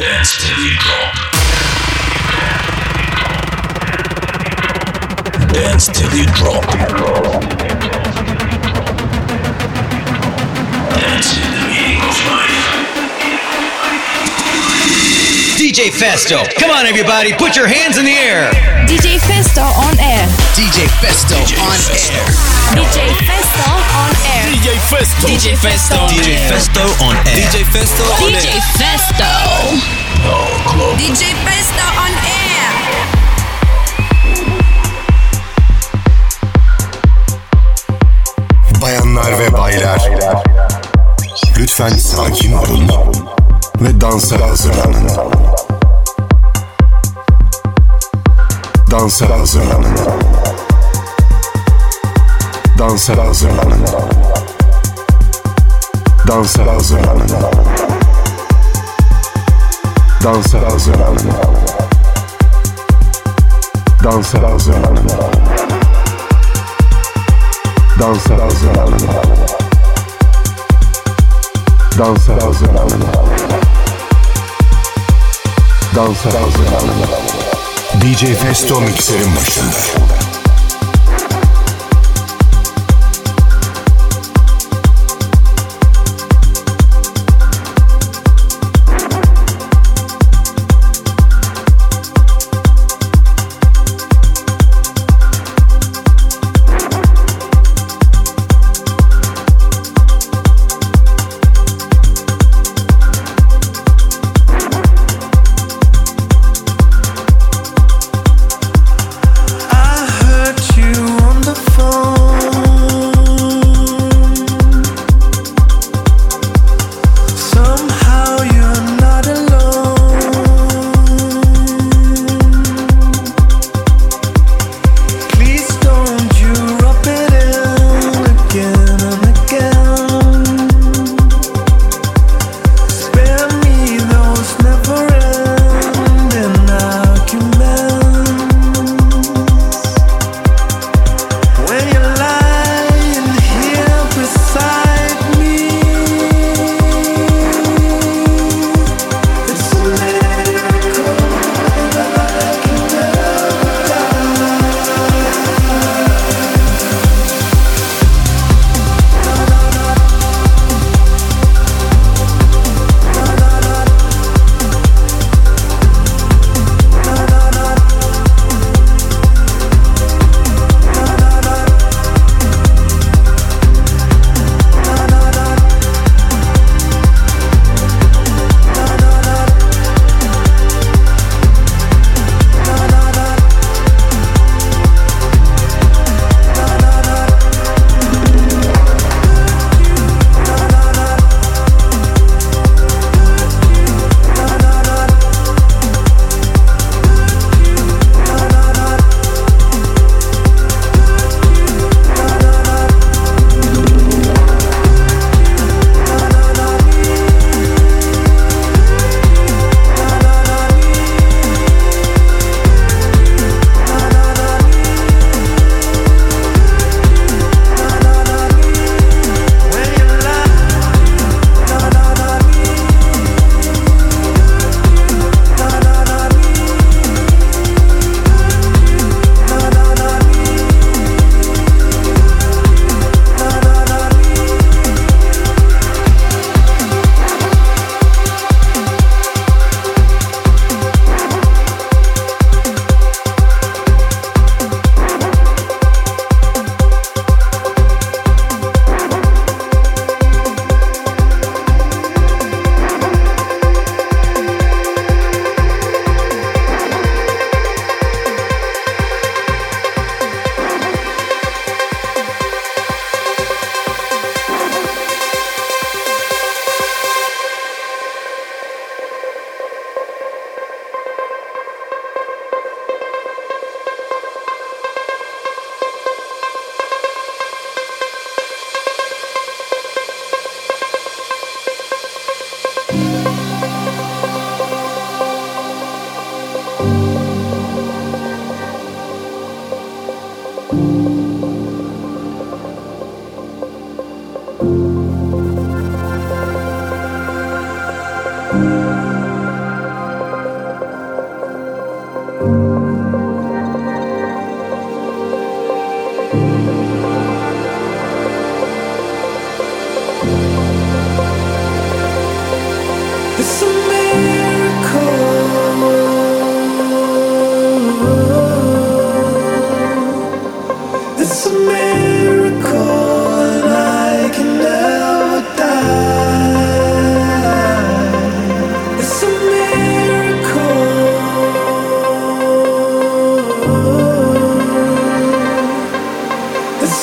Dance till drop. Dance till drop. Dance in the meaning of life. DJ Festo. Come on, everybody, put your hands in the air. DJ Festo on air. DJ Festo on air. DJ Festo on air. DJ Festo. DJ Festo. DJ Festo on air. DJ Festo on DJ air. Festo. DJ Festo on air. Bayanlar ve baylar, lütfen sakin olun ve dansa hazırlanın. Dansa hazırlanın. Dansa hazırlanın. Dansa hazırlanın. Dansa hazırlanın. Dansa hazırlanın. Dansa hazırlanın. Dansa hazırlanın. Dansa hazırlanın. DJ Festo mikserin başında.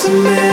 to.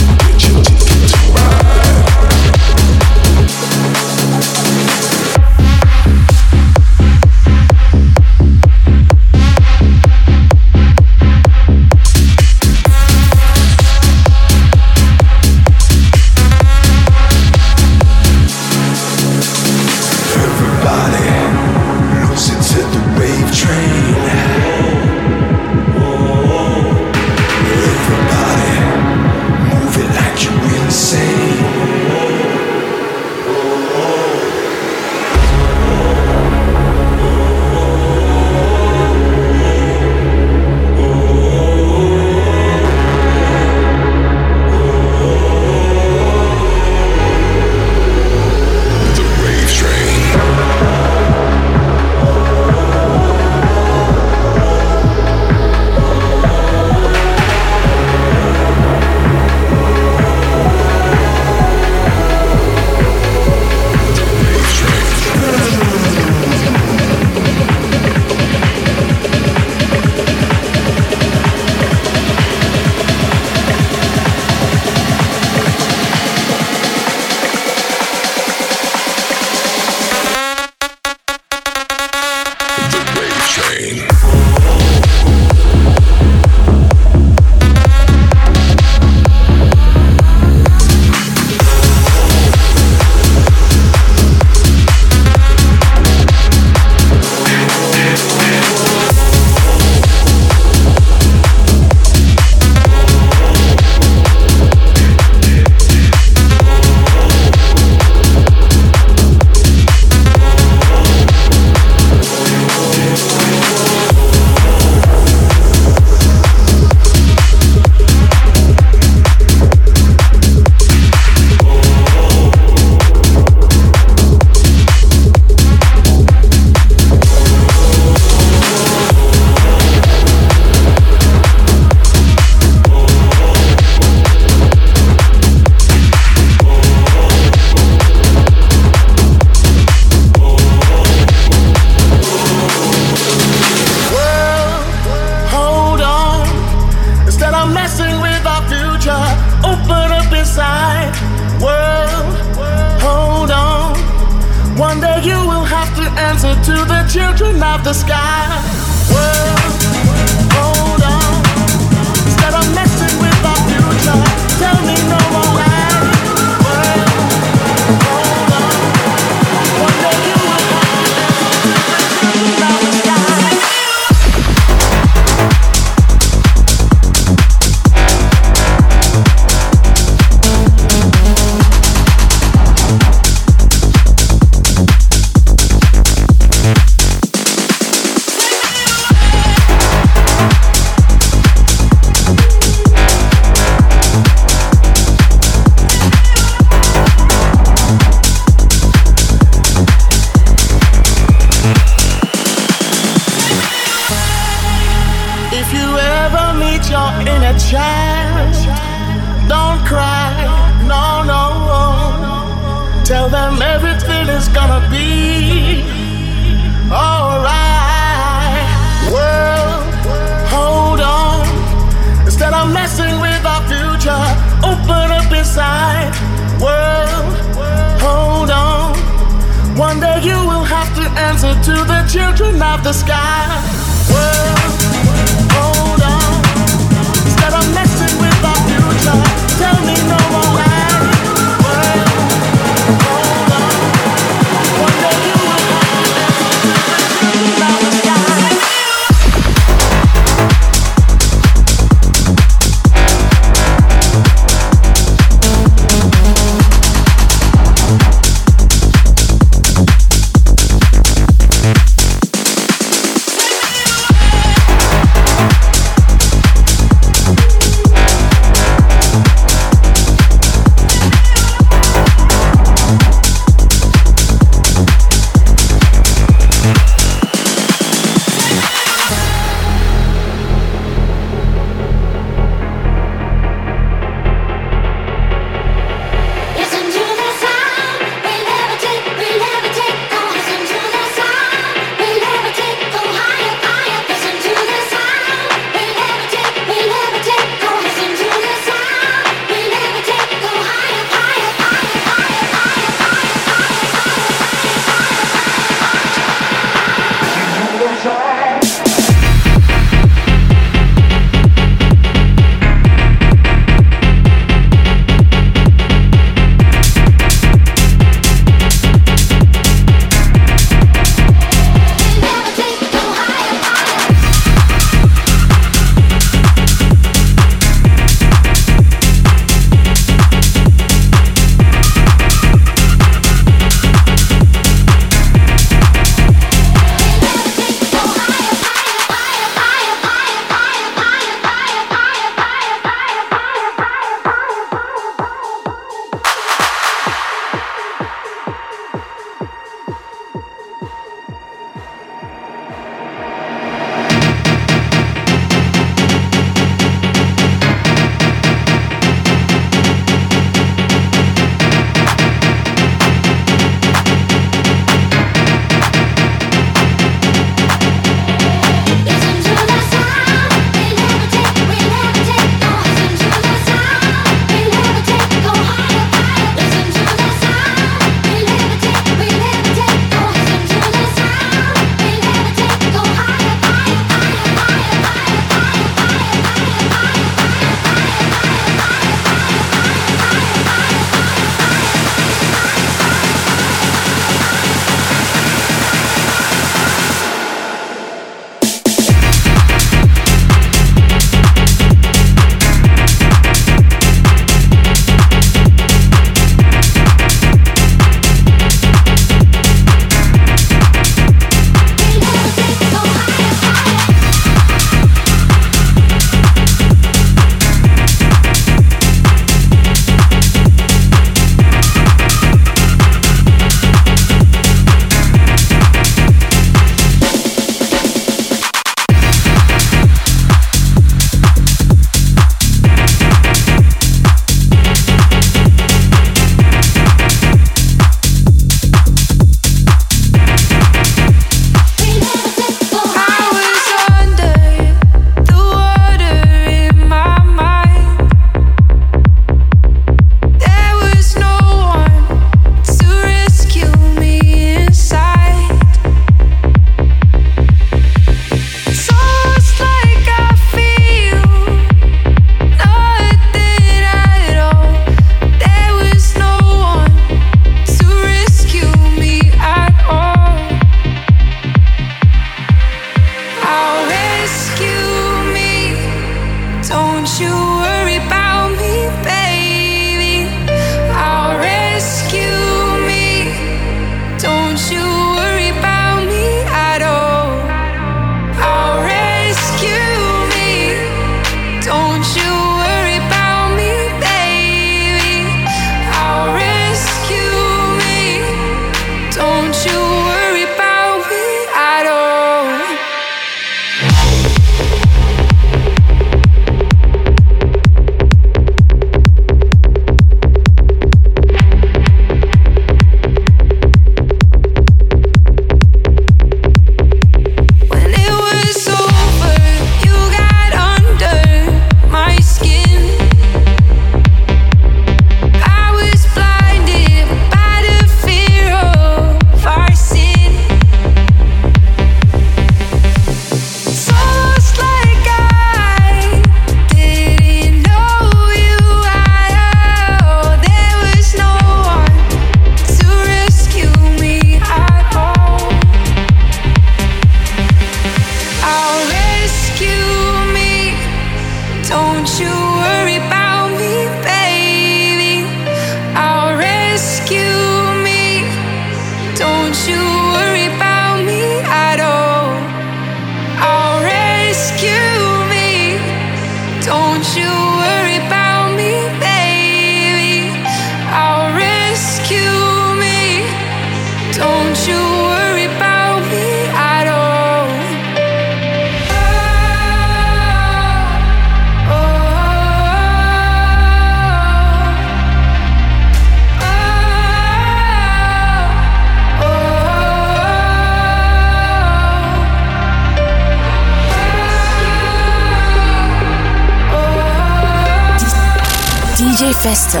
Festo.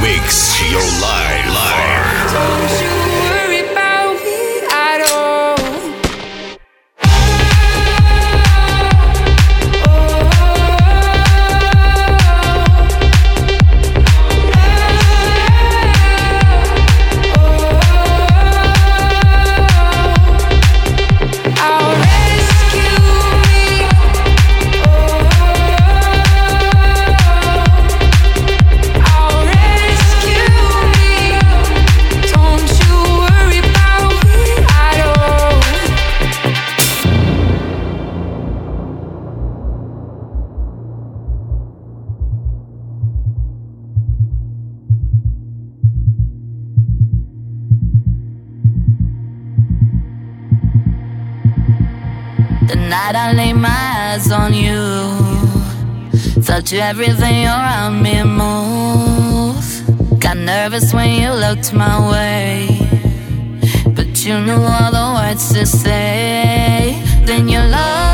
Mix your life. To everything around me move. Got nervous when you looked my way, but you knew all the words to say. Then you lost,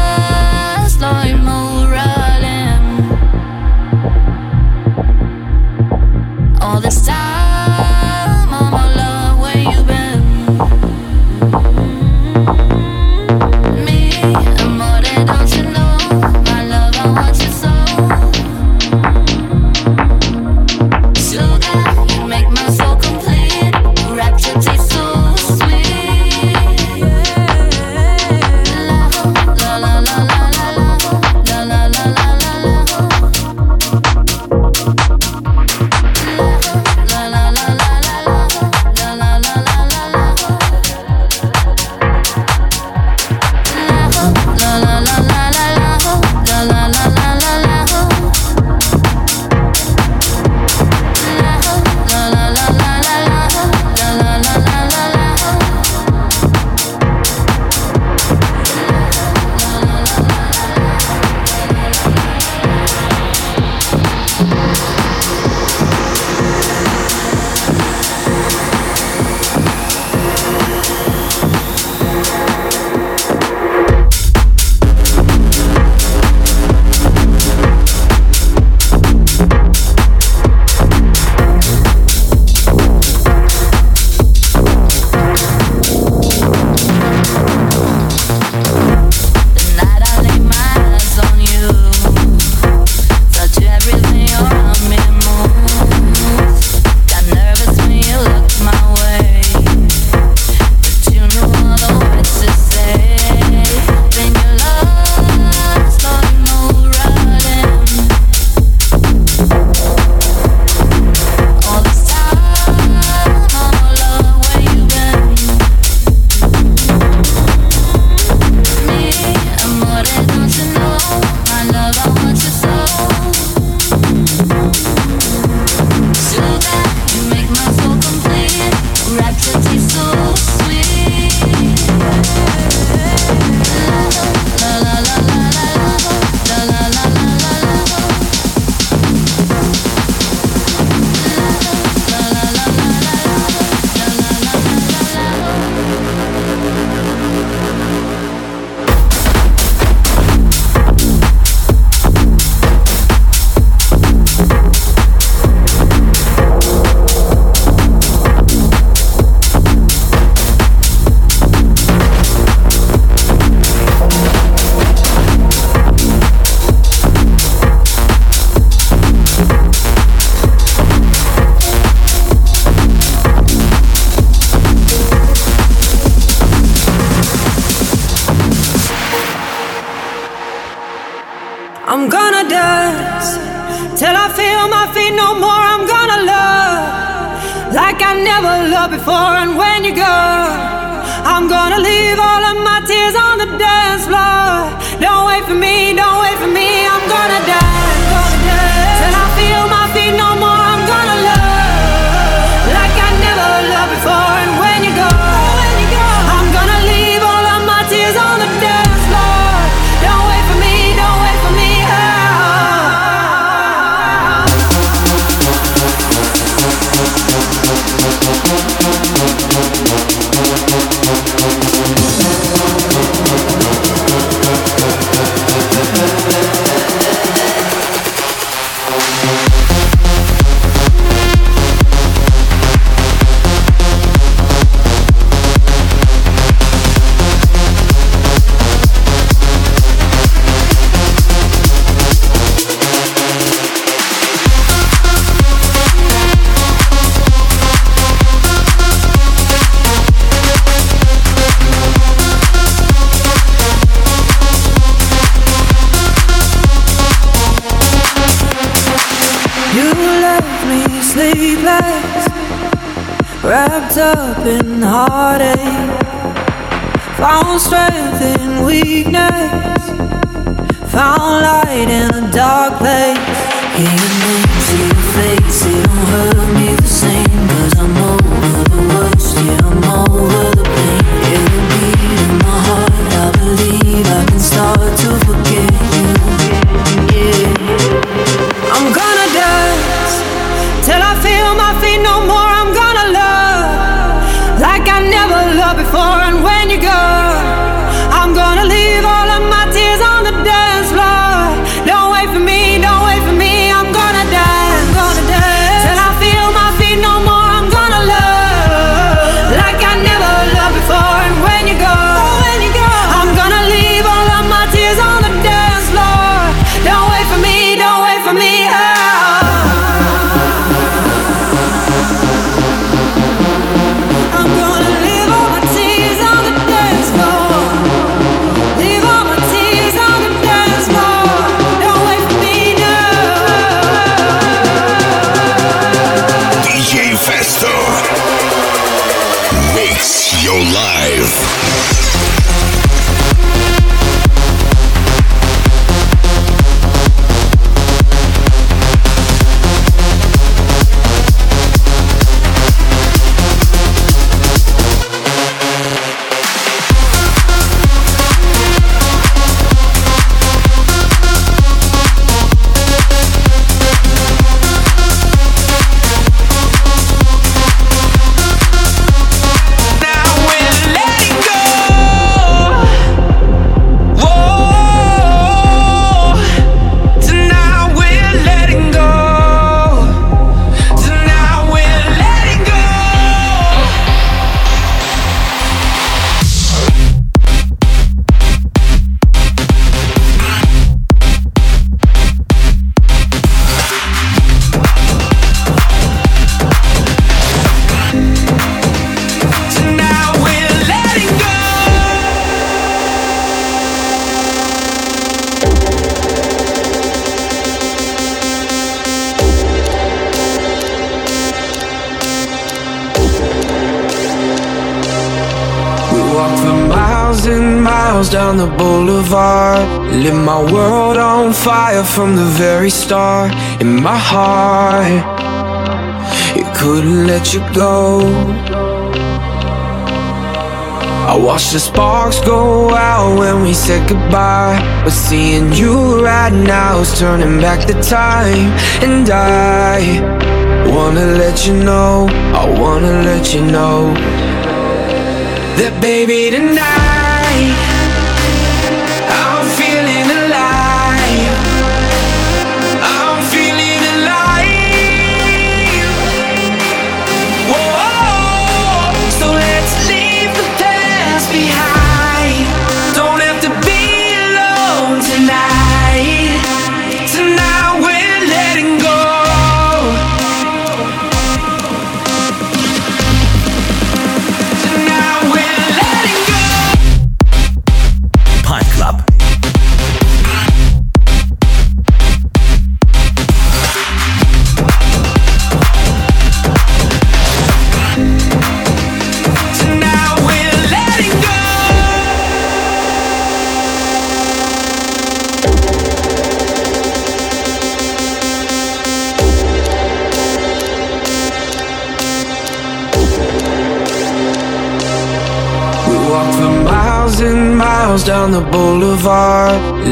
wrapped up in heartache. Found strength in weakness, found light in a dark place. It makes you face, it don't hurt me the same. the boulevard. Lit my world on fire from the very start. In my heart It couldn't let you go. I watched the sparks go out when we said goodbye. But seeing you right now is turning back the time. And I wanna let you know I wanna let you know That baby tonight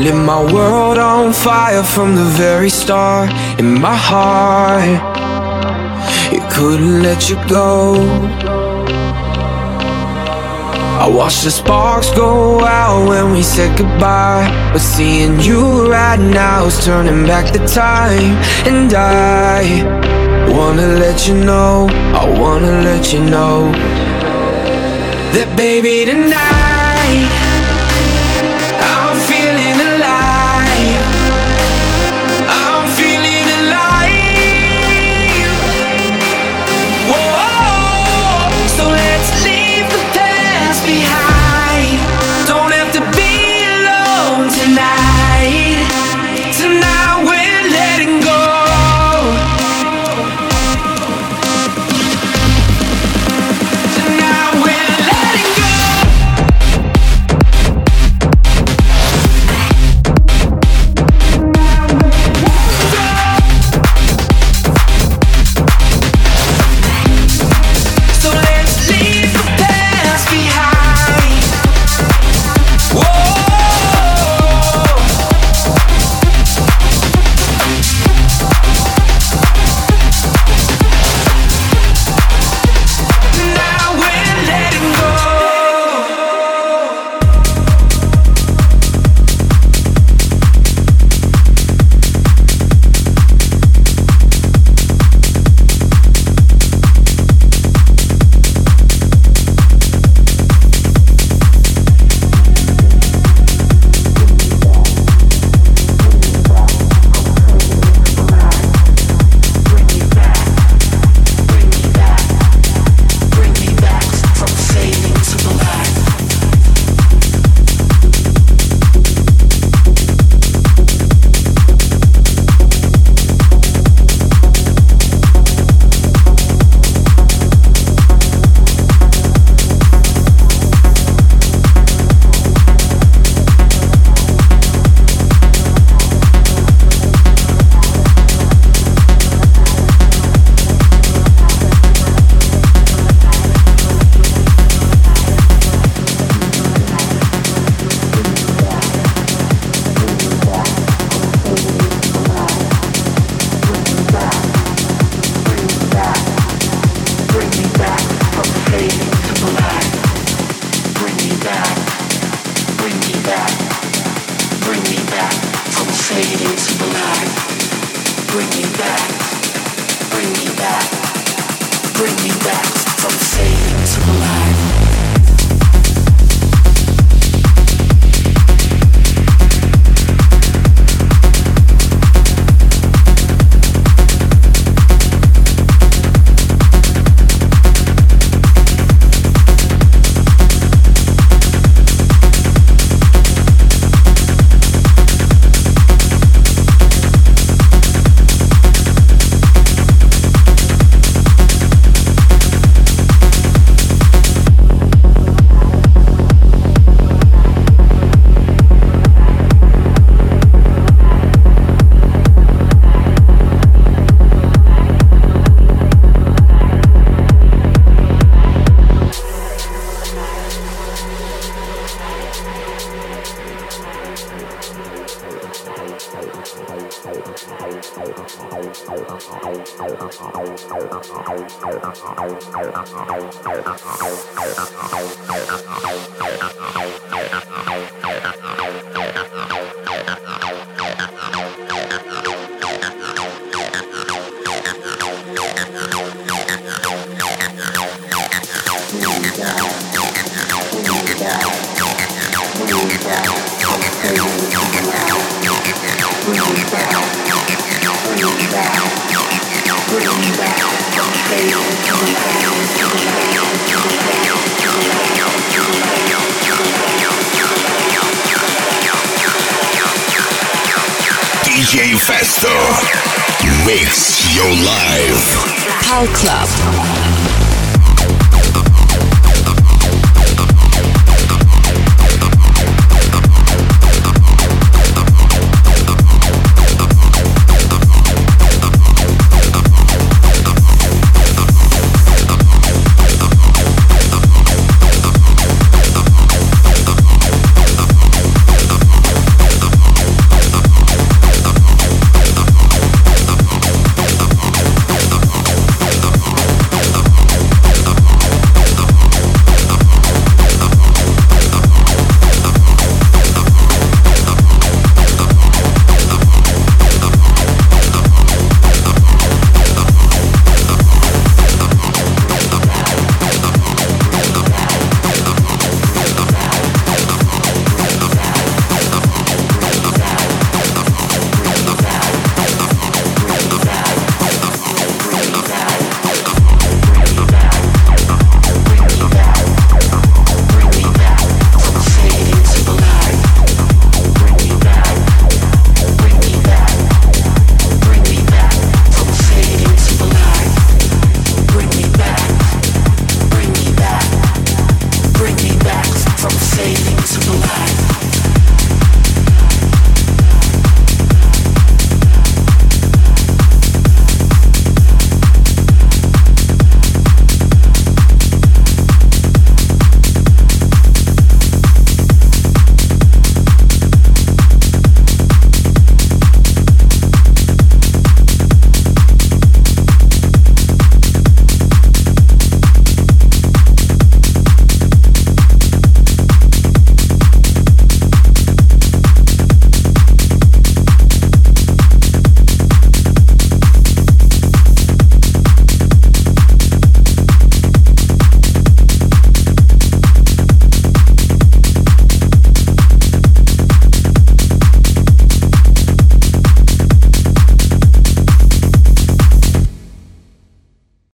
Lit my world on fire from the very start. In my heart, it couldn't let you go. I watched the sparks go out when we said goodbye. But seeing you right now is turning back the time. And I wanna let you know, I wanna let you know that baby tonight